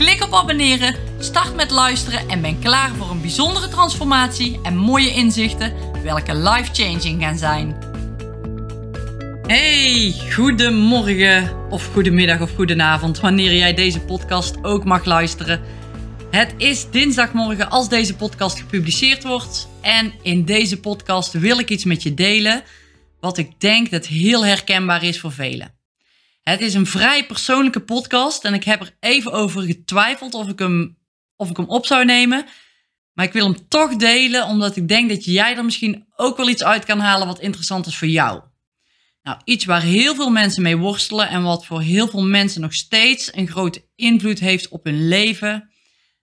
Klik op abonneren, start met luisteren en ben klaar voor een bijzondere transformatie en mooie inzichten welke life-changing gaan zijn. Hey, goedemorgen of goedemiddag of goedenavond wanneer jij deze podcast ook mag luisteren. Het is dinsdagmorgen als deze podcast gepubliceerd wordt en in deze podcast wil ik iets met je delen wat ik denk dat heel herkenbaar is voor velen. Het is een vrij persoonlijke podcast en ik heb er even over getwijfeld of ik hem, of ik hem op zou nemen. Maar ik wil hem toch delen, omdat ik denk dat jij er misschien ook wel iets uit kan halen wat interessant is voor jou. Nou, iets waar heel veel mensen mee worstelen en wat voor heel veel mensen nog steeds een grote invloed heeft op hun leven,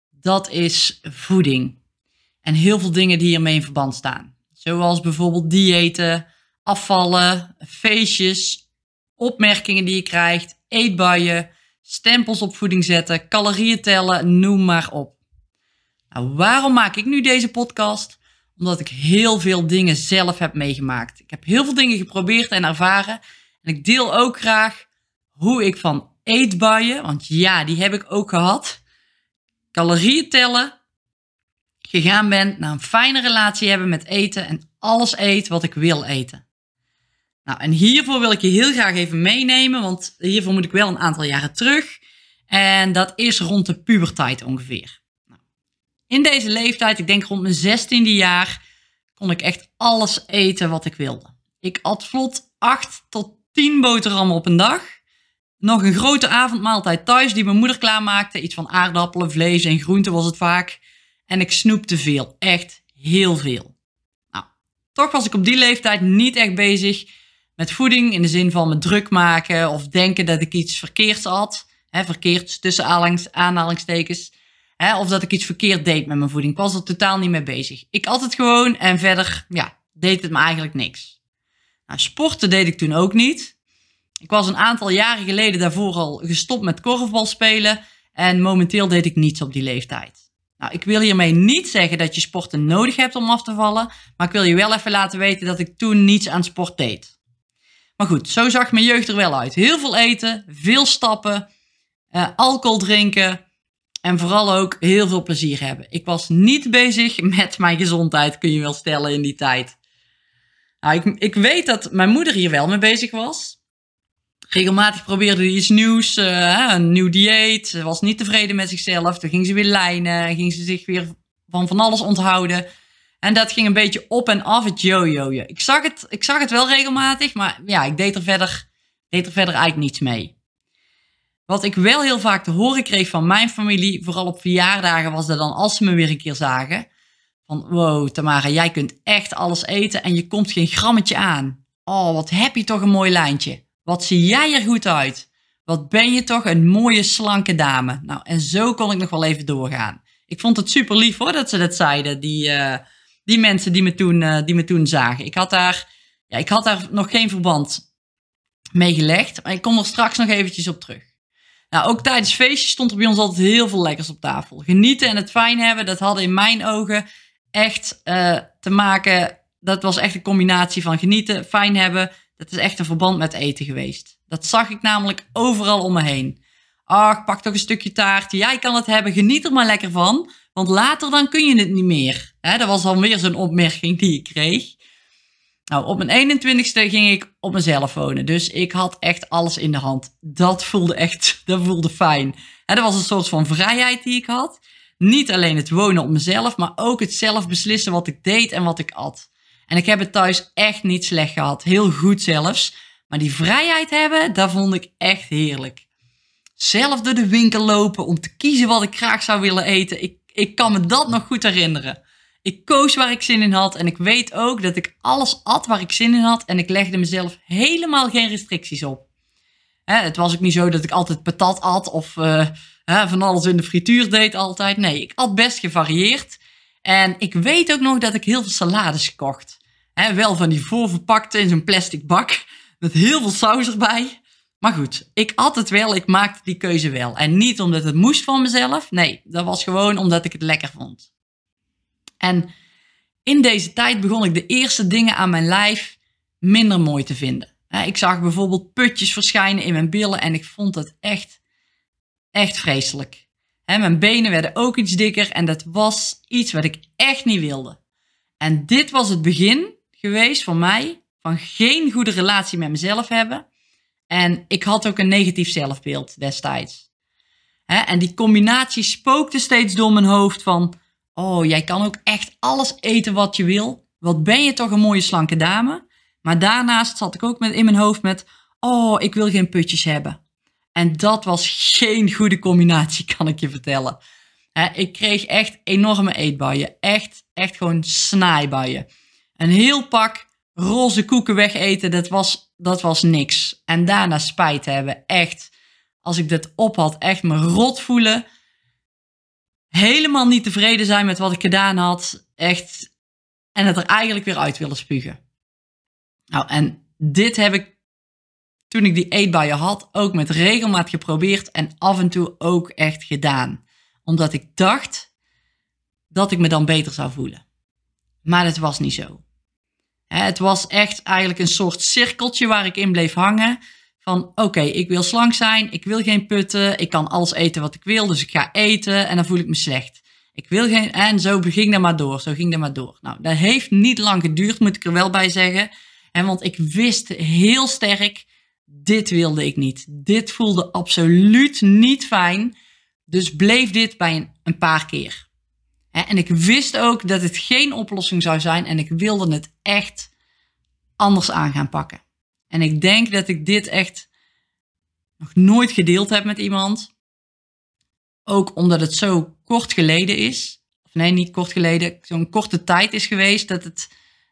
dat is voeding. En heel veel dingen die hiermee in verband staan. Zoals bijvoorbeeld diëten, afvallen, feestjes, opmerkingen die je krijgt, eetbuien, stempels op voeding zetten, calorieën tellen, noem maar op. Nou, waarom maak ik nu deze podcast? Omdat ik heel veel dingen zelf heb meegemaakt. Ik heb heel veel dingen geprobeerd en ervaren. En ik deel ook graag hoe ik van eetbuien, want ja, die heb ik ook gehad, calorieën tellen, gegaan ben naar een fijne relatie hebben met eten en alles eet wat ik wil eten. Nou, en hiervoor wil ik je heel graag even meenemen, want hiervoor moet ik wel een aantal jaren terug. En dat is rond de puberteit ongeveer. Nou, in deze leeftijd, ik denk rond mijn zestiende jaar, kon ik echt alles eten wat ik wilde. Ik at vlot 8 tot 10 boterhammen op een dag. Nog een grote avondmaaltijd thuis die mijn moeder klaarmaakte. Iets van aardappelen, vlees en groenten was het vaak. En ik snoepte veel, echt heel veel. Nou, toch was ik op die leeftijd niet echt bezig met voeding in de zin van me druk maken of denken dat ik iets verkeerds had. Hè, verkeerd tussen aanhalingstekens. Hè, of dat ik iets verkeerd deed met mijn voeding. Ik was er totaal niet mee bezig. Ik at het gewoon en verder ja, deed het me eigenlijk niks. Nou, sporten deed ik toen ook niet. Ik was een aantal jaren geleden daarvoor al gestopt met korfbal spelen. En momenteel deed ik niets op die leeftijd. Nou, ik wil hiermee niet zeggen dat je sporten nodig hebt om af te vallen. Maar ik wil je wel even laten weten dat ik toen niets aan sport deed. Maar goed, zo zag mijn jeugd er wel uit. Heel veel eten, veel stappen, uh, alcohol drinken en vooral ook heel veel plezier hebben. Ik was niet bezig met mijn gezondheid, kun je wel stellen in die tijd. Nou, ik, ik weet dat mijn moeder hier wel mee bezig was. Regelmatig probeerde ze iets nieuws, uh, een nieuw dieet. Ze was niet tevreden met zichzelf. Toen ging ze weer lijnen en ging ze zich weer van van alles onthouden. En dat ging een beetje op en af, het yo-yo. Ik, zag het, ik zag het wel regelmatig, maar ja, ik deed er, verder, deed er verder eigenlijk niets mee. Wat ik wel heel vaak te horen kreeg van mijn familie, vooral op verjaardagen, was dat dan als ze me weer een keer zagen. Van wow, Tamara, jij kunt echt alles eten en je komt geen grammetje aan. Oh, wat heb je toch een mooi lijntje. Wat zie jij er goed uit. Wat ben je toch een mooie, slanke dame. Nou, en zo kon ik nog wel even doorgaan. Ik vond het super lief hoor dat ze dat zeiden, die, uh, die mensen die me toen, uh, die me toen zagen. Ik had, daar, ja, ik had daar nog geen verband mee gelegd, maar ik kom er straks nog eventjes op terug. Nou, ook tijdens feestjes stond er bij ons altijd heel veel lekkers op tafel. Genieten en het fijn hebben, dat hadden in mijn ogen echt uh, te maken. Dat was echt een combinatie van genieten, fijn hebben. Dat is echt een verband met eten geweest. Dat zag ik namelijk overal om me heen. Ach, pak toch een stukje taart. Jij kan het hebben, geniet er maar lekker van. Want later dan kun je het niet meer. Dat was alweer zo'n opmerking die ik kreeg. Nou, op mijn 21ste ging ik op mezelf wonen. Dus ik had echt alles in de hand. Dat voelde echt, dat voelde fijn. Hè, dat was een soort van vrijheid die ik had. Niet alleen het wonen op mezelf, maar ook het zelf beslissen wat ik deed en wat ik at. En ik heb het thuis echt niet slecht gehad. Heel goed zelfs. Maar die vrijheid hebben, dat vond ik echt heerlijk. Zelf door de winkel lopen om te kiezen wat ik graag zou willen eten. Ik ik kan me dat nog goed herinneren. Ik koos waar ik zin in had en ik weet ook dat ik alles at waar ik zin in had en ik legde mezelf helemaal geen restricties op. Hè, het was ook niet zo dat ik altijd patat at of uh, van alles in de frituur deed altijd. Nee, ik at best gevarieerd. En ik weet ook nog dat ik heel veel salades gekocht. Hè, wel van die voorverpakte in zo'n plastic bak. Met heel veel saus erbij. Maar goed, ik at het wel. Ik maakte die keuze wel. En niet omdat het moest van mezelf. Nee, dat was gewoon omdat ik het lekker vond. En in deze tijd begon ik de eerste dingen aan mijn lijf minder mooi te vinden. Ik zag bijvoorbeeld putjes verschijnen in mijn billen en ik vond het echt, echt vreselijk. Mijn benen werden ook iets dikker en dat was iets wat ik echt niet wilde. En dit was het begin geweest voor mij van geen goede relatie met mezelf hebben. En ik had ook een negatief zelfbeeld destijds. En die combinatie spookte steeds door mijn hoofd van... Oh, jij kan ook echt alles eten wat je wil. Wat ben je toch een mooie slanke dame. Maar daarnaast zat ik ook met, in mijn hoofd met... Oh, ik wil geen putjes hebben. En dat was geen goede combinatie, kan ik je vertellen. ik kreeg echt enorme eetbuien. Echt, echt gewoon snaaibuien. Een heel pak roze koeken wegeten, dat was, dat was niks. En daarna spijt hebben. Echt, als ik dit op had, echt me rot voelen. Helemaal niet tevreden zijn met wat ik gedaan had. Echt. En het er eigenlijk weer uit willen spugen. Nou, en dit heb ik toen ik die eetbuien had, ook met regelmaat geprobeerd en af en toe ook echt gedaan. Omdat ik dacht dat ik me dan beter zou voelen. Maar dat was niet zo. Het was echt eigenlijk een soort cirkeltje waar ik in bleef hangen. Van oké, ik wil slank zijn, ik wil geen putten, ik kan alles eten wat ik wil, dus ik ga eten en dan voel ik me slecht. Ik wil geen, en zo ging dat maar door, zo ging dat maar door. Nou, dat heeft niet lang geduurd, moet ik er wel bij zeggen. En want ik wist heel sterk, dit wilde ik niet. Dit voelde absoluut niet fijn. Dus bleef dit bij een, een paar keer. En ik wist ook dat het geen oplossing zou zijn en ik wilde het echt anders aan gaan pakken. En ik denk dat ik dit echt nog nooit gedeeld heb met iemand. Ook omdat het zo kort geleden is. Of nee, niet kort geleden. Zo'n korte tijd is geweest dat het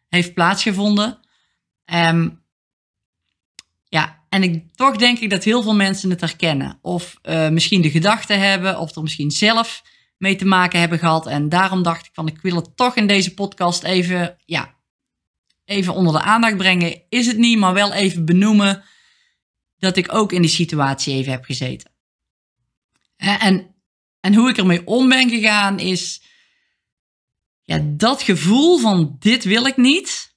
heeft plaatsgevonden. Um, ja, en ik, toch denk ik dat heel veel mensen het herkennen. Of uh, misschien de gedachten hebben, of er misschien zelf mee te maken hebben gehad. En daarom dacht ik van, ik wil het toch in deze podcast even, ja, even onder de aandacht brengen. Is het niet, maar wel even benoemen dat ik ook in die situatie even heb gezeten. En, en hoe ik ermee om ben gegaan is, ja, dat gevoel van dit wil ik niet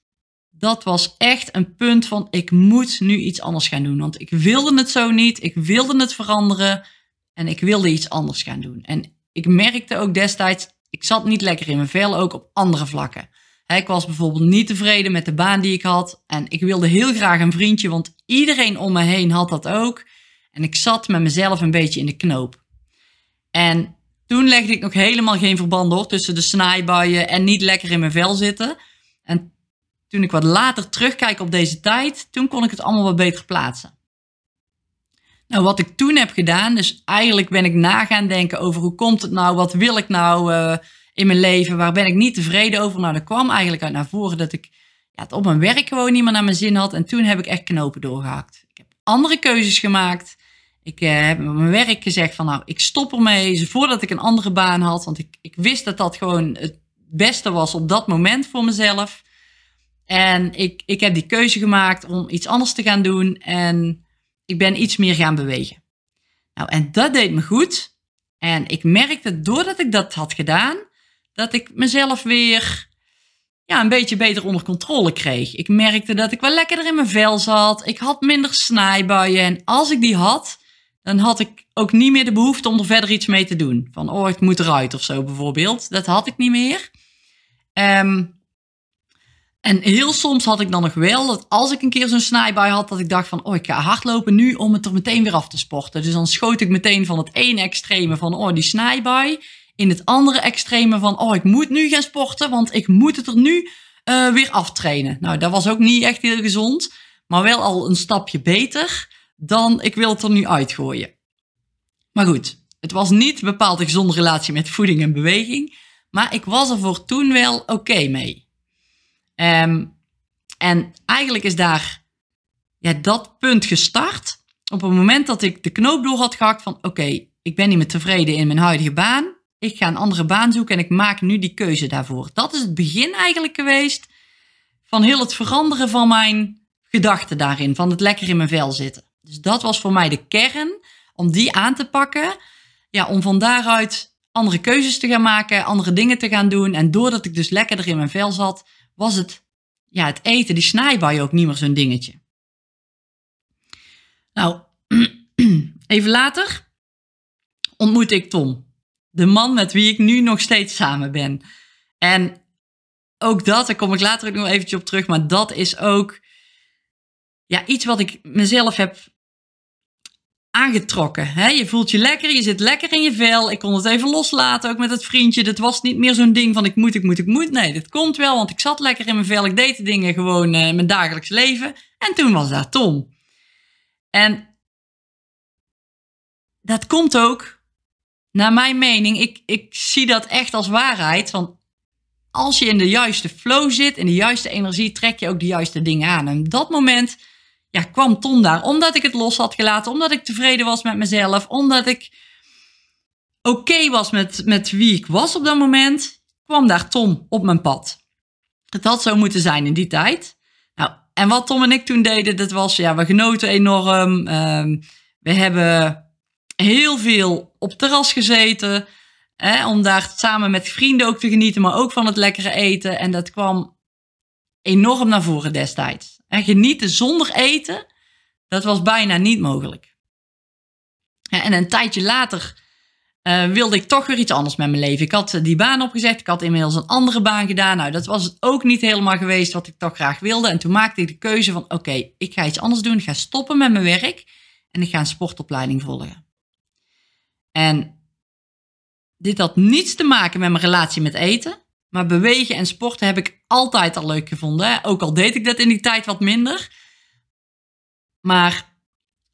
dat was echt een punt van ik moet nu iets anders gaan doen. Want ik wilde het zo niet, ik wilde het veranderen en ik wilde iets anders gaan doen. En ik merkte ook destijds, ik zat niet lekker in mijn vel, ook op andere vlakken. Ik was bijvoorbeeld niet tevreden met de baan die ik had en ik wilde heel graag een vriendje, want iedereen om me heen had dat ook. En ik zat met mezelf een beetje in de knoop. En toen legde ik nog helemaal geen verband door tussen de snaaibuien en niet lekker in mijn vel zitten. En toen ik wat later terugkijk op deze tijd, toen kon ik het allemaal wat beter plaatsen. Nou, wat ik toen heb gedaan, dus eigenlijk ben ik na gaan denken over hoe komt het nou, wat wil ik nou uh, in mijn leven, waar ben ik niet tevreden over. Nou, dat kwam eigenlijk uit naar voren dat ik ja, het op mijn werk gewoon niet meer naar mijn zin had. En toen heb ik echt knopen doorgehakt. Ik heb andere keuzes gemaakt. Ik uh, heb mijn werk gezegd van nou, ik stop ermee voordat ik een andere baan had. Want ik, ik wist dat dat gewoon het beste was op dat moment voor mezelf. En ik, ik heb die keuze gemaakt om iets anders te gaan doen en ik ben iets meer gaan bewegen. Nou, en dat deed me goed. En ik merkte doordat ik dat had gedaan, dat ik mezelf weer ja, een beetje beter onder controle kreeg. Ik merkte dat ik wel lekkerder in mijn vel zat. Ik had minder snijbuien. En als ik die had, dan had ik ook niet meer de behoefte om er verder iets mee te doen. Van, oh, ik moet eruit of zo bijvoorbeeld. Dat had ik niet meer. Um, en heel soms had ik dan nog wel dat als ik een keer zo'n snijbui had, dat ik dacht van, oh, ik ga hardlopen nu om het er meteen weer af te sporten. Dus dan schoot ik meteen van het ene extreme van, oh, die snijbui, in het andere extreme van, oh, ik moet nu gaan sporten, want ik moet het er nu uh, weer aftrainen. Nou, dat was ook niet echt heel gezond, maar wel al een stapje beter dan ik wil het er nu uitgooien. Maar goed, het was niet bepaald een gezonde relatie met voeding en beweging, maar ik was er voor toen wel oké mee. Um, en eigenlijk is daar ja, dat punt gestart. op het moment dat ik de knoop door had gehakt van oké, ik ben niet meer tevreden in mijn huidige baan. Ik ga een andere baan zoeken en ik maak nu die keuze daarvoor. Dat is het begin eigenlijk geweest van heel het veranderen van mijn gedachten daarin. Van het lekker in mijn vel zitten. Dus dat was voor mij de kern om die aan te pakken. Ja, om van daaruit andere keuzes te gaan maken, andere dingen te gaan doen. En doordat ik dus lekkerder in mijn vel zat, was het, ja, het eten, die snijbaai ook niet meer zo'n dingetje. Nou, even later ontmoet ik Tom. De man met wie ik nu nog steeds samen ben. En ook dat, daar kom ik later nog eventjes op terug, maar dat is ook ja, iets wat ik mezelf heb aangetrokken. Hè? Je voelt je lekker, je zit lekker in je vel. Ik kon het even loslaten, ook met het vriendje. Dat was niet meer zo'n ding van ik moet, ik moet, ik moet. Nee, dit komt wel, want ik zat lekker in mijn vel. Ik deed de dingen gewoon uh, in mijn dagelijks leven. En toen was daar Tom. En dat komt ook, naar mijn mening, ik, ik zie dat echt als waarheid. Want als je in de juiste flow zit, in de juiste energie, trek je ook de juiste dingen aan. En op dat moment ja, kwam Tom daar. Omdat ik het los had gelaten, omdat ik tevreden was met mezelf, omdat ik oké was met, met wie ik was op dat moment, kwam daar Tom op mijn pad. Het had zo moeten zijn in die tijd. Nou, en wat Tom en ik toen deden, dat was, ja, we genoten enorm. Ehm, we hebben heel veel op terras gezeten. Hè, om daar samen met vrienden ook te genieten, maar ook van het lekkere eten. En dat kwam enorm naar voren destijds. En genieten zonder eten, dat was bijna niet mogelijk. En een tijdje later uh, wilde ik toch weer iets anders met mijn leven. Ik had die baan opgezet, ik had inmiddels een andere baan gedaan. Nou, dat was ook niet helemaal geweest wat ik toch graag wilde. En toen maakte ik de keuze van, oké, ik ga iets anders doen. Ik ga stoppen met mijn werk en ik ga een sportopleiding volgen. En dit had niets te maken met mijn relatie met eten. Maar bewegen en sporten heb ik altijd al leuk gevonden. Ook al deed ik dat in die tijd wat minder. Maar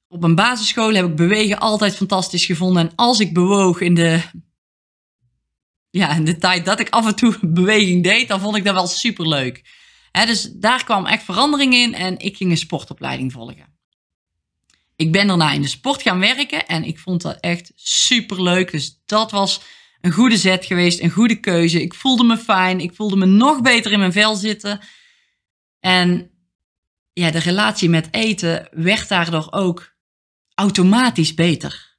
op een basisschool heb ik bewegen altijd fantastisch gevonden. En als ik bewoog in de, ja, in de tijd dat ik af en toe beweging deed, dan vond ik dat wel super leuk. dus daar kwam echt verandering in en ik ging een sportopleiding volgen. Ik ben daarna in de sport gaan werken en ik vond dat echt super leuk. Dus dat was een goede zet geweest, een goede keuze. Ik voelde me fijn, ik voelde me nog beter in mijn vel zitten. En ja, de relatie met eten werd daardoor ook automatisch beter.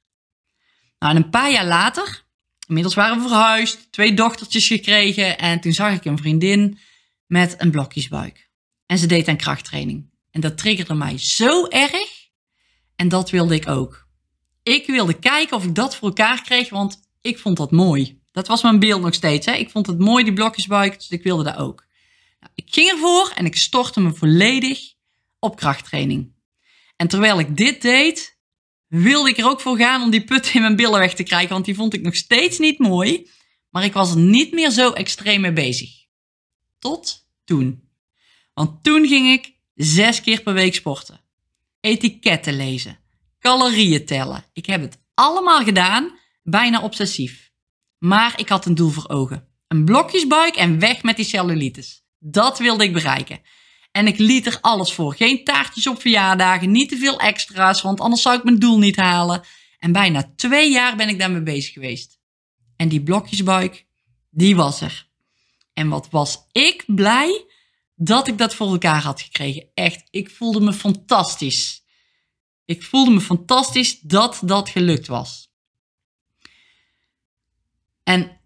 Nou, en een paar jaar later, inmiddels waren we verhuisd, twee dochtertjes gekregen en toen zag ik een vriendin met een blokjesbuik. En ze deed aan krachttraining. En dat triggerde mij zo erg en dat wilde ik ook. Ik wilde kijken of ik dat voor elkaar kreeg, want ik vond dat mooi. Dat was mijn beeld nog steeds. Hè? Ik vond het mooi, die blokjesbuik, dus ik wilde dat ook. Nou, ik ging ervoor en ik stortte me volledig op krachttraining. En terwijl ik dit deed, wilde ik er ook voor gaan om die put in mijn billen weg te krijgen, want die vond ik nog steeds niet mooi. Maar ik was er niet meer zo extreem mee bezig. Tot toen. Want toen ging ik zes keer per week sporten etiketten lezen, calorieën tellen. Ik heb het allemaal gedaan, bijna obsessief. Maar ik had een doel voor ogen. Een blokjesbuik en weg met die cellulitis. Dat wilde ik bereiken. En ik liet er alles voor. Geen taartjes op verjaardagen, niet te veel extra's, want anders zou ik mijn doel niet halen. En bijna twee jaar ben ik daarmee bezig geweest. En die blokjesbuik, die was er. En wat was ik blij dat ik dat voor elkaar had gekregen. Echt, ik voelde me fantastisch. Ik voelde me fantastisch dat dat gelukt was. En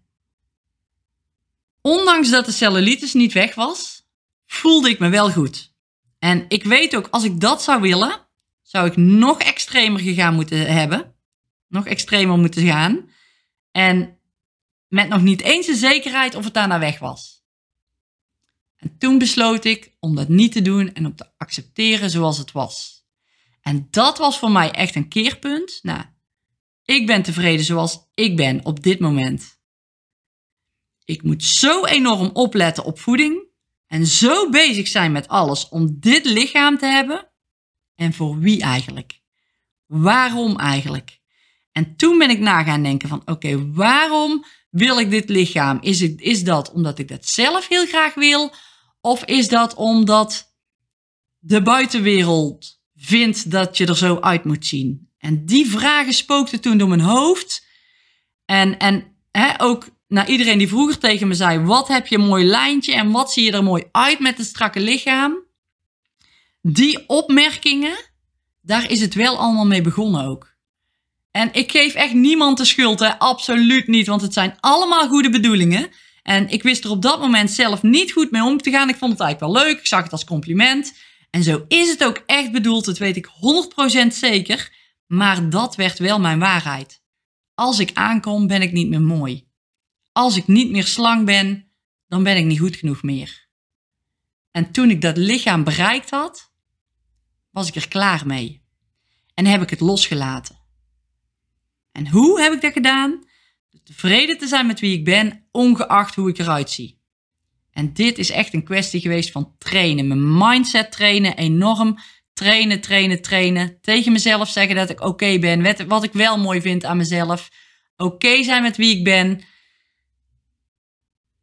ondanks dat de cellulitis niet weg was, voelde ik me wel goed. En ik weet ook, als ik dat zou willen, zou ik nog extremer gegaan moeten hebben. Nog extremer moeten gaan. En met nog niet eens de zekerheid of het daarna weg was. En toen besloot ik om dat niet te doen en om te accepteren zoals het was. En dat was voor mij echt een keerpunt. Nou, ik ben tevreden zoals ik ben op dit moment. Ik moet zo enorm opletten op voeding en zo bezig zijn met alles om dit lichaam te hebben. En voor wie eigenlijk? Waarom eigenlijk? En toen ben ik na gaan denken van oké, waarom wil ik dit lichaam? Is, het, is dat omdat ik dat zelf heel graag wil? Of is dat omdat de buitenwereld vindt dat je er zo uit moet zien? En die vragen spookten toen door mijn hoofd. En, en hè, ook naar iedereen die vroeger tegen me zei: Wat heb je een mooi lijntje en wat zie je er mooi uit met het strakke lichaam? Die opmerkingen, daar is het wel allemaal mee begonnen ook. En ik geef echt niemand de schuld, hè? absoluut niet, want het zijn allemaal goede bedoelingen. En ik wist er op dat moment zelf niet goed mee om te gaan. Ik vond het eigenlijk wel leuk, ik zag het als compliment. En zo is het ook echt bedoeld, dat weet ik 100% zeker. Maar dat werd wel mijn waarheid. Als ik aankom, ben ik niet meer mooi. Als ik niet meer slang ben, dan ben ik niet goed genoeg meer. En toen ik dat lichaam bereikt had, was ik er klaar mee. En heb ik het losgelaten. En hoe heb ik dat gedaan? Tevreden te zijn met wie ik ben, ongeacht hoe ik eruit zie. En dit is echt een kwestie geweest van trainen. Mijn mindset trainen, enorm trainen, trainen, trainen. Tegen mezelf zeggen dat ik oké ben. Wat ik wel mooi vind aan mezelf. Oké zijn met wie ik ben.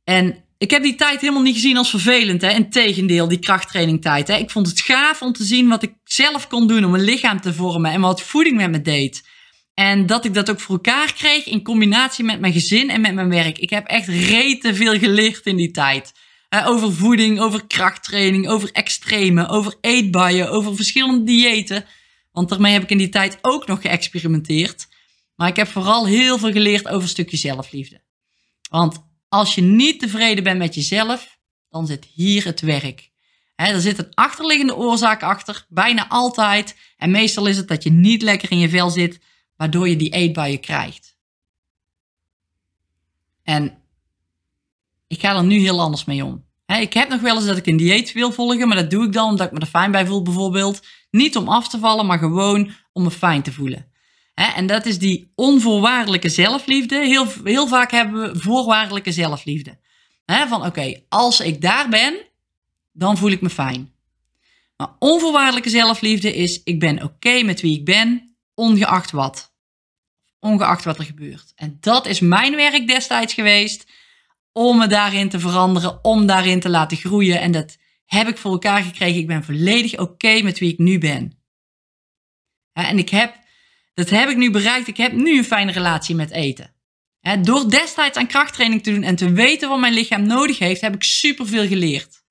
En ik heb die tijd helemaal niet gezien als vervelend. Hè? Integendeel, die krachttrainingtijd. Hè? Ik vond het gaaf om te zien wat ik zelf kon doen om mijn lichaam te vormen. En wat voeding met me deed. En dat ik dat ook voor elkaar kreeg in combinatie met mijn gezin en met mijn werk. Ik heb echt rete veel geleerd in die tijd. Uh, over voeding, over krachttraining, over extreme, over eetbuien, over verschillende diëten. Want daarmee heb ik in die tijd ook nog geëxperimenteerd. Maar ik heb vooral heel veel geleerd over een stukje zelfliefde. Want als je niet tevreden bent met jezelf, dan zit hier het werk. Er zit een achterliggende oorzaak achter, bijna altijd. En meestal is het dat je niet lekker in je vel zit, waardoor je die eetbuien krijgt. En ik ga er nu heel anders mee om. ik heb nog wel eens dat ik een dieet wil volgen, maar dat doe ik dan omdat ik me er fijn bij voel bijvoorbeeld. Niet om af te vallen, maar gewoon om me fijn te voelen. en dat is die onvoorwaardelijke zelfliefde. Heel, heel vaak hebben we voorwaardelijke zelfliefde. van oké, als ik daar ben, dan voel ik me fijn. Maar onvoorwaardelijke zelfliefde is, ik ben oké met wie ik ben, ongeacht wat. Ongeacht wat er gebeurt. En dat is mijn werk destijds geweest om me daarin te veranderen, om daarin te laten groeien. En dat heb ik voor elkaar gekregen. Ik ben volledig oké met wie ik nu ben. En ik heb, dat heb ik nu bereikt. Ik heb nu een fijne relatie met eten. Door destijds aan krachttraining te doen en te weten wat mijn lichaam nodig heeft, heb ik superveel geleerd.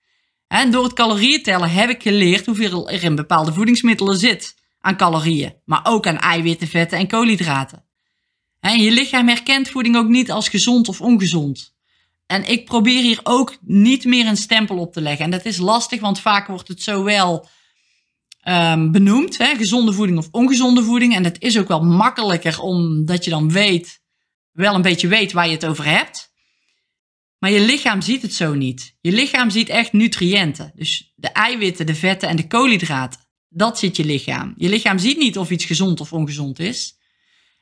En door het calorieën tellen heb ik geleerd hoeveel er in bepaalde voedingsmiddelen zit aan calorieën, maar ook aan eiwitten, vetten en koolhydraten. En je lichaam herkent voeding ook niet als gezond of ongezond. En ik probeer hier ook niet meer een stempel op te leggen. En dat is lastig, want vaak wordt het zo wel um, benoemd, hè, gezonde voeding of ongezonde voeding. En dat is ook wel makkelijker, omdat je dan weet, wel een beetje weet waar je het over hebt. Maar je lichaam ziet het zo niet. Je lichaam ziet echt nutriënten. Dus de eiwitten, de vetten en de koolhydraten. Dat ziet je lichaam. Je lichaam ziet niet of iets gezond of ongezond is.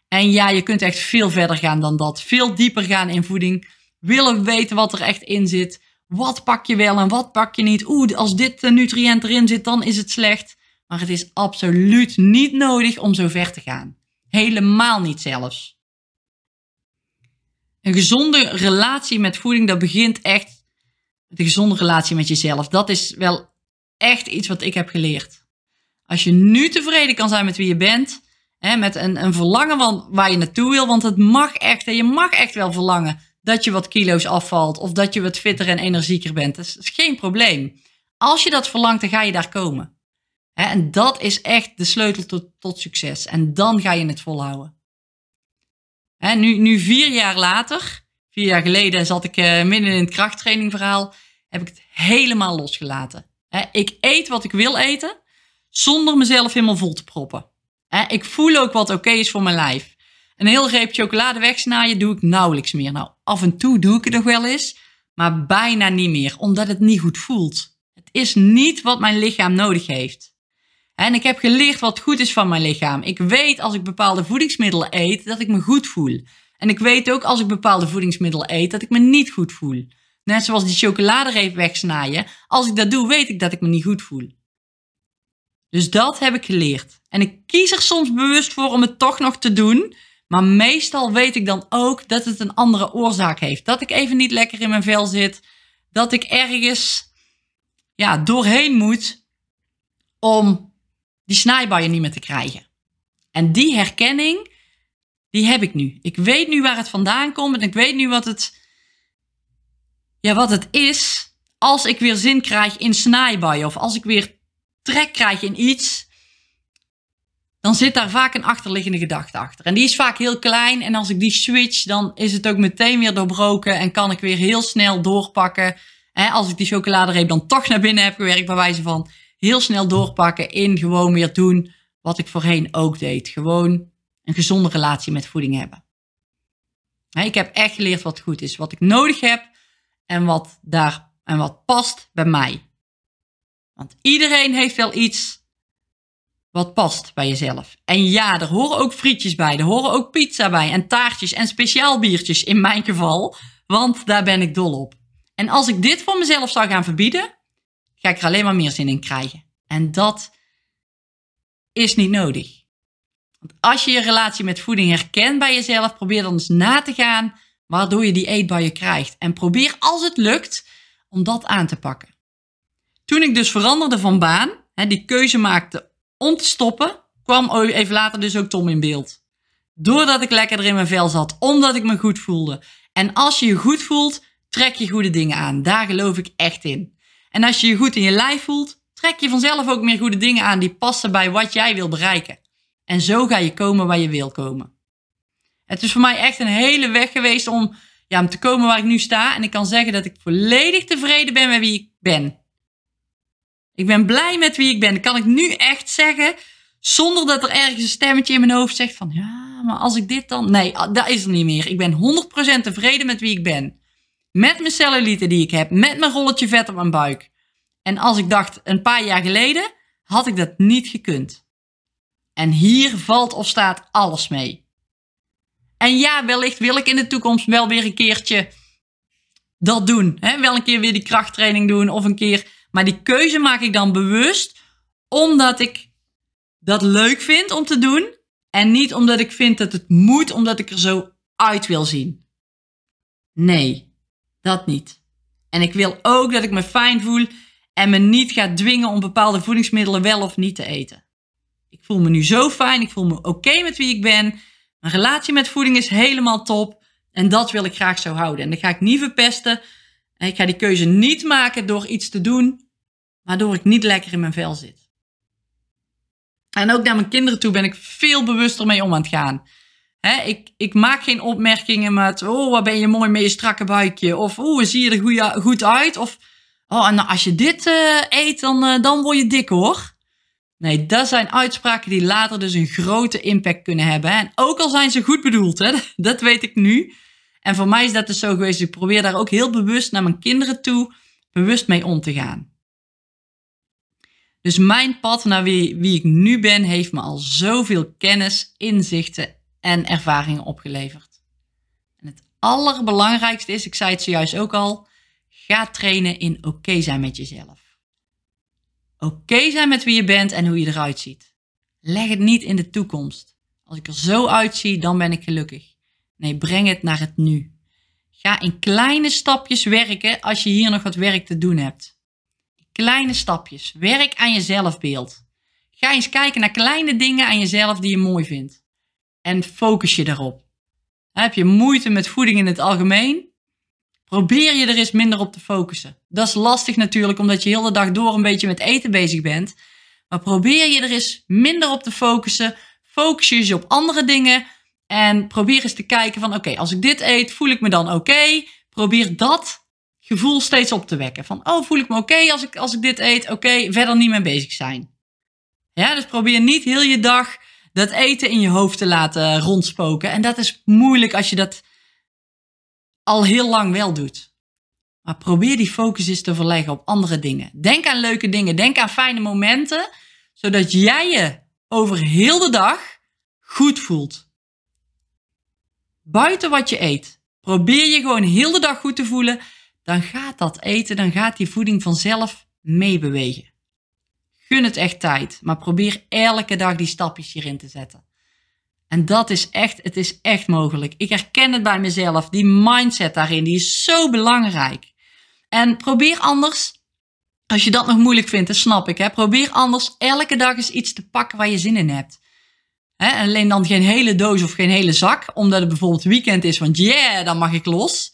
En ja, je kunt echt veel verder gaan dan dat. Veel dieper gaan in voeding. Willen weten wat er echt in zit. Wat pak je wel en wat pak je niet. Oeh, als dit nutriënt erin zit, dan is het slecht. Maar het is absoluut niet nodig om zo ver te gaan. Helemaal niet zelfs. Een gezonde relatie met voeding, dat begint echt met een gezonde relatie met jezelf. Dat is wel echt iets wat ik heb geleerd. Als je nu tevreden kan zijn met wie je bent, hè, met een, een verlangen waar je naartoe wil, want het mag echt, en je mag echt wel verlangen dat je wat kilo's afvalt of dat je wat fitter en energieker bent. Dat is, geen probleem. Als je dat verlangt, dan ga je daar komen. En dat is echt de sleutel tot, tot succes. En dan ga je het volhouden. Nu, nu vier jaar later, vier jaar geleden zat ik uh, midden in het krachttrainingverhaal, heb ik het helemaal losgelaten. Ik eet wat ik wil eten zonder mezelf helemaal vol te proppen. ik voel ook wat oké is voor mijn lijf. Een heel reep chocolade wegsnijden doe ik nauwelijks meer. Nou, af en toe doe ik het nog wel eens, maar bijna niet meer, omdat het niet goed voelt. Het is niet wat mijn lichaam nodig heeft. En ik heb geleerd wat goed is van mijn lichaam. Ik weet als ik bepaalde voedingsmiddelen eet, dat ik me goed voel. En ik weet ook als ik bepaalde voedingsmiddelen eet, dat ik me niet goed voel. Net zoals die chocoladereep wegsnijden. Als ik dat doe, weet ik dat ik me niet goed voel. Dus dat heb ik geleerd. En ik kies er soms bewust voor om het toch nog te doen. Maar meestal weet ik dan ook dat het een andere oorzaak heeft. Dat ik even niet lekker in mijn vel zit. Dat ik ergens ja, doorheen moet om die snijbuien niet meer te krijgen. En die herkenning, die heb ik nu. Ik weet nu waar het vandaan komt en ik weet nu wat het, ja, wat het is als ik weer zin krijg in snijbuien of als ik weer trek krijg in iets, dan zit daar vaak een achterliggende gedachte achter. En die is vaak heel klein en als ik die switch, dan is het ook meteen weer doorbroken en kan ik weer heel snel doorpakken. Als ik die chocoladereep dan toch naar binnen heb gewerkt, bij wijze van heel snel doorpakken in gewoon weer doen wat ik voorheen ook deed. Gewoon een gezonde relatie met voeding hebben. Ik heb echt geleerd wat goed is, wat ik nodig heb en wat daar en wat past bij mij. Want iedereen heeft wel iets wat past bij jezelf. En ja, er horen ook frietjes bij, er horen ook pizza bij en taartjes en speciaal biertjes in mijn geval, want daar ben ik dol op. En als ik dit voor mezelf zou gaan verbieden, ga ik er alleen maar meer zin in krijgen. En dat is niet nodig. Want als je je relatie met voeding herkent bij jezelf, probeer dan eens na te gaan waardoor je die eetbuien krijgt. En probeer als het lukt om dat aan te pakken. Toen ik dus veranderde van baan, die keuze maakte om te stoppen, kwam even later dus ook Tom in beeld. Doordat ik lekkerder in mijn vel zat, omdat ik me goed voelde. En als je je goed voelt, trek je goede dingen aan. Daar geloof ik echt in. En als je je goed in je lijf voelt, trek je vanzelf ook meer goede dingen aan die passen bij wat jij wil bereiken. En zo ga je komen waar je wil komen. Het is voor mij echt een hele weg geweest om, ja, om te komen waar ik nu sta. En ik kan zeggen dat ik volledig tevreden ben met wie ik ben. Ik ben blij met wie ik ben. Dat kan ik nu echt zeggen. Zonder dat er ergens een stemmetje in mijn hoofd zegt van ja, maar als ik dit dan. Nee, dat is er niet meer. Ik ben 100% tevreden met wie ik ben. Met mijn cellulite die ik heb. Met mijn rolletje vet op mijn buik. En als ik dacht een paar jaar geleden, had ik dat niet gekund. En hier valt of staat alles mee. En ja, wellicht wil ik in de toekomst wel weer een keertje dat doen. Hè? Wel een keer weer die krachttraining doen of een keer maar die keuze maak ik dan bewust omdat ik dat leuk vind om te doen. En niet omdat ik vind dat het moet, omdat ik er zo uit wil zien. Nee, dat niet. En ik wil ook dat ik me fijn voel en me niet ga dwingen om bepaalde voedingsmiddelen wel of niet te eten. Ik voel me nu zo fijn, ik voel me oké met wie ik ben. Mijn relatie met voeding is helemaal top en dat wil ik graag zo houden. En dat ga ik niet verpesten. Ik ga die keuze niet maken door iets te doen waardoor ik niet lekker in mijn vel zit. En ook naar mijn kinderen toe ben ik veel bewuster mee om aan het gaan. ik, ik maak geen opmerkingen met, oh, wat ben je mooi met je strakke buikje. Of, oh, zie je er goed, uit. Of, oh, en als je dit uh, eet, dan, uh, dan word je dik hoor. Nee, dat zijn uitspraken die later dus een grote impact kunnen hebben. En ook al zijn ze goed bedoeld, hè, dat weet ik nu. En voor mij is dat dus zo geweest. Ik probeer daar ook heel bewust naar mijn kinderen toe bewust mee om te gaan. Dus mijn pad naar wie, wie ik nu ben, heeft me al zoveel kennis, inzichten en ervaringen opgeleverd. En het allerbelangrijkste is, ik zei het zojuist ook al, ga trainen in oké zijn met jezelf. Oké zijn met wie je bent en hoe je eruit ziet. Leg het niet in de toekomst. Als ik er zo uitzie, dan ben ik gelukkig. Nee, breng het naar het nu. Ga in kleine stapjes werken als je hier nog wat werk te doen hebt. Kleine stapjes. Werk aan je zelfbeeld. Ga eens kijken naar kleine dingen aan jezelf die je mooi vindt. En focus je daarop. Heb je moeite met voeding in het algemeen? Probeer je er eens minder op te focussen. Dat is lastig natuurlijk, omdat je heel de dag door een beetje met eten bezig bent. Maar probeer je er eens minder op te focussen. Focus je eens op andere dingen. En probeer eens te kijken van, oké, als ik dit eet, voel ik me dan oké? Probeer dat gevoel steeds op te wekken. Van, oh, voel ik me oké als, ik, als ik dit eet? Oké, verder niet mee bezig zijn. Ja, dus probeer niet heel je dag dat eten in je hoofd te laten rondspoken. En dat is moeilijk als je dat al heel lang wel doet. Maar probeer die focus eens te verleggen op andere dingen. Denk aan leuke dingen. Denk aan fijne momenten. Zodat jij je over heel de dag goed voelt. Buiten wat je eet. Probeer je gewoon heel de dag goed te voelen dan gaat dat eten, dan gaat die voeding vanzelf meebewegen. Gun het echt tijd, maar probeer elke dag die stapjes hierin te zetten. En dat is echt, het is echt mogelijk. Ik herken het bij mezelf. Die mindset daarin, die is zo belangrijk. En probeer anders Als je dat nog moeilijk vindt, dat snap ik. Hè? Probeer anders elke dag eens iets te pakken waar je zin in hebt. Hè? Alleen dan geen hele doos of geen hele zak, omdat het bijvoorbeeld weekend is, want yeah, dan mag ik los.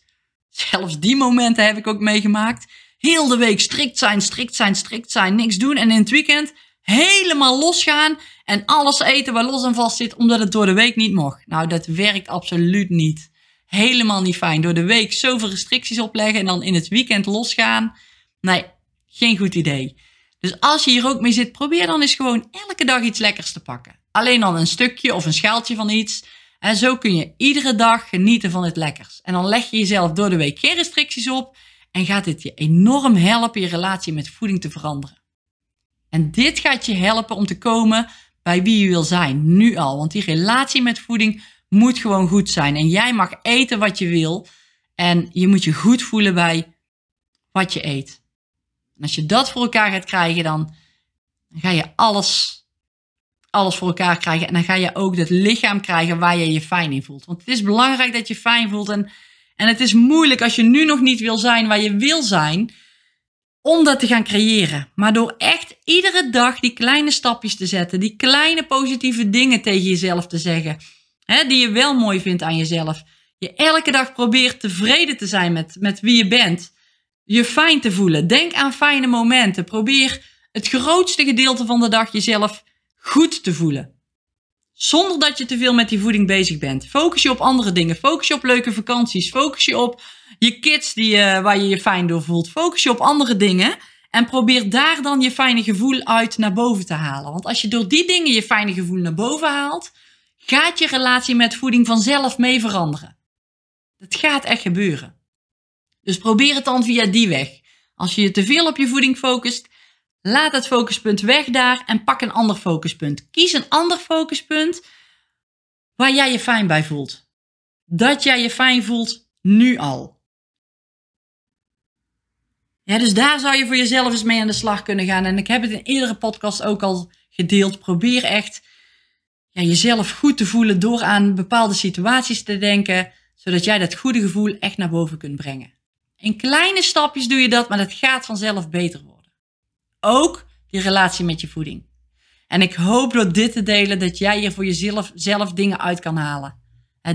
Zelfs die momenten heb ik ook meegemaakt. Heel de week strikt zijn, strikt zijn, strikt zijn, niks doen. En in het weekend helemaal losgaan en alles eten waar los en vast zit, omdat het door de week niet mocht. Nou, dat werkt absoluut niet. Helemaal niet fijn. Door de week zoveel restricties opleggen en dan in het weekend losgaan. Nee, geen goed idee. Dus als je hier ook mee zit, probeer dan eens gewoon elke dag iets lekkers te pakken. Alleen dan een stukje of een schaaltje van iets. En zo kun je iedere dag genieten van het lekkers. En dan leg je jezelf door de week geen restricties op. En gaat dit je enorm helpen je relatie met voeding te veranderen. En dit gaat je helpen om te komen bij wie je wil zijn, nu al. Want die relatie met voeding moet gewoon goed zijn. En jij mag eten wat je wil. En je moet je goed voelen bij wat je eet. En als je dat voor elkaar gaat krijgen, dan ga je alles, alles voor elkaar krijgen. En dan ga je ook het lichaam krijgen waar je je fijn in voelt. Want het is belangrijk dat je fijn voelt. En, en het is moeilijk als je nu nog niet wil zijn waar je wil zijn om dat te gaan creëren. Maar door echt iedere dag die kleine stapjes te zetten, die kleine positieve dingen tegen jezelf te zeggen, hè, die je wel mooi vindt aan jezelf. Je elke dag probeert tevreden te zijn met, met wie je bent. Je fijn te voelen. Denk aan fijne momenten. Probeer het grootste gedeelte van de dag jezelf goed te voelen. Zonder dat je te veel met die voeding bezig bent. Focus je op andere dingen. Focus je op leuke vakanties. Focus je op je kids die, uh, waar je je fijn door voelt. Focus je op andere dingen. En probeer daar dan je fijne gevoel uit naar boven te halen. Want als je door die dingen je fijne gevoel naar boven haalt, gaat je relatie met voeding vanzelf mee veranderen. Dat gaat echt gebeuren. Dus probeer het dan via die weg. Als je je te veel op je voeding focust, laat het focuspunt weg daar en pak een ander focuspunt. Kies een ander focuspunt waar jij je fijn bij voelt. Dat jij je fijn voelt nu al. Ja, dus daar zou je voor jezelf eens mee aan de slag kunnen gaan. En ik heb het in eerdere podcast ook al gedeeld. Probeer echt ja, jezelf goed te voelen door aan bepaalde situaties te denken, zodat jij dat goede gevoel echt naar boven kunt brengen. In kleine stapjes doe je dat, maar dat gaat vanzelf beter worden. Ook je relatie met je voeding. En ik hoop door dit te delen dat jij hier voor jezelf zelf dingen uit kan halen.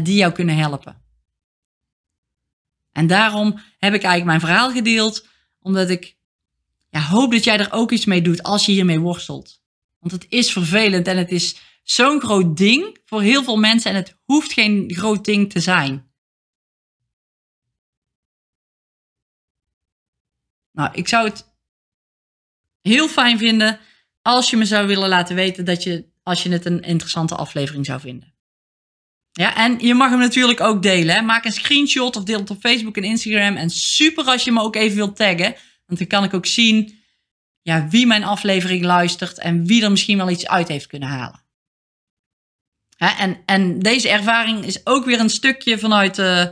Die jou kunnen helpen. En daarom heb ik eigenlijk mijn verhaal gedeeld omdat ik ja, hoop dat jij er ook iets mee doet als je hiermee worstelt. Want het is vervelend en het is zo'n groot ding voor heel veel mensen en het hoeft geen groot ding te zijn. Nou, ik zou het heel fijn vinden als je me zou willen laten weten dat je, als je het een interessante aflevering zou vinden. Ja, en je mag hem natuurlijk ook delen. Hè? Maak een screenshot of deel het op Facebook en Instagram. En super als je me ook even wilt taggen. Want dan kan ik ook zien ja, wie mijn aflevering luistert en wie er misschien wel iets uit heeft kunnen halen. en, en deze ervaring is ook weer een stukje vanuit, uh,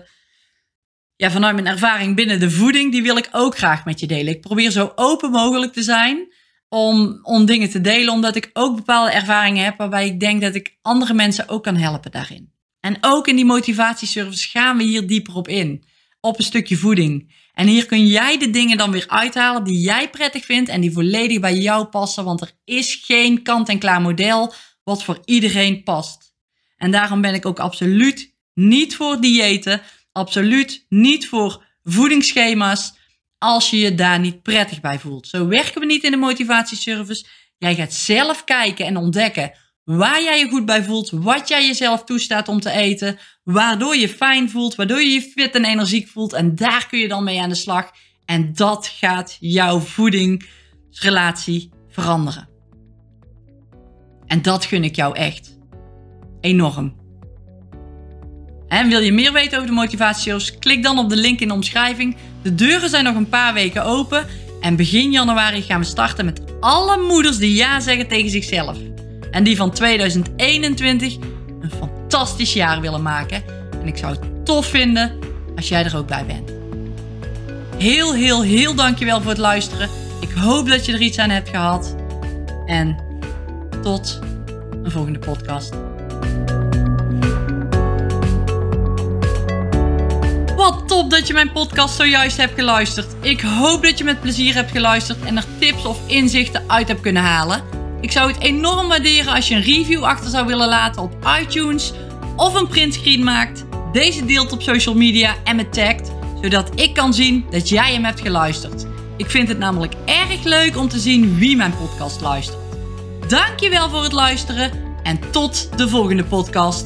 ja, vanuit mijn ervaring binnen de voeding. Die wil ik ook graag met je delen. Ik probeer zo open mogelijk te zijn om, om dingen te delen, omdat ik ook bepaalde ervaringen heb waarbij ik denk dat ik andere mensen ook kan helpen daarin. En ook in die motivatieservice gaan we hier dieper op in. Op een stukje voeding. En hier kun jij de dingen dan weer uithalen die jij prettig vindt en die volledig bij jou passen. Want er is geen kant-en-klaar model wat voor iedereen past. En daarom ben ik ook absoluut niet voor diëten. Absoluut niet voor voedingsschema's. Als je je daar niet prettig bij voelt. Zo werken we niet in de motivatieservice. Jij gaat zelf kijken en ontdekken waar jij je goed bij voelt, wat jij jezelf toestaat om te eten, waardoor je fijn voelt, waardoor je je fit en energiek voelt. En daar kun je dan mee aan de slag. En dat gaat jouw voedingsrelatie veranderen. En dat gun ik jou echt. Enorm. En wil je meer weten over de motivatieshows? Klik dan op de link in de omschrijving. De deuren zijn nog een paar weken open. En begin januari gaan we starten met alle moeders die ja zeggen tegen zichzelf en die van 2021 een fantastisch jaar willen maken. En ik zou het tof vinden als jij er ook bij bent. Heel, heel, heel dankjewel voor het luisteren. Ik hoop dat je er iets aan hebt gehad. En tot een volgende podcast. Top dat je mijn podcast zojuist hebt geluisterd. Ik hoop dat je met plezier hebt geluisterd en er tips of inzichten uit hebt kunnen halen. Ik zou het enorm waarderen als je een review achter zou willen laten op iTunes of een printscreen maakt, deze deelt op social media en me tagt, zodat ik kan zien dat jij hem hebt geluisterd. Ik vind het namelijk erg leuk om te zien wie mijn podcast luistert. Dankjewel voor het luisteren en tot de volgende podcast.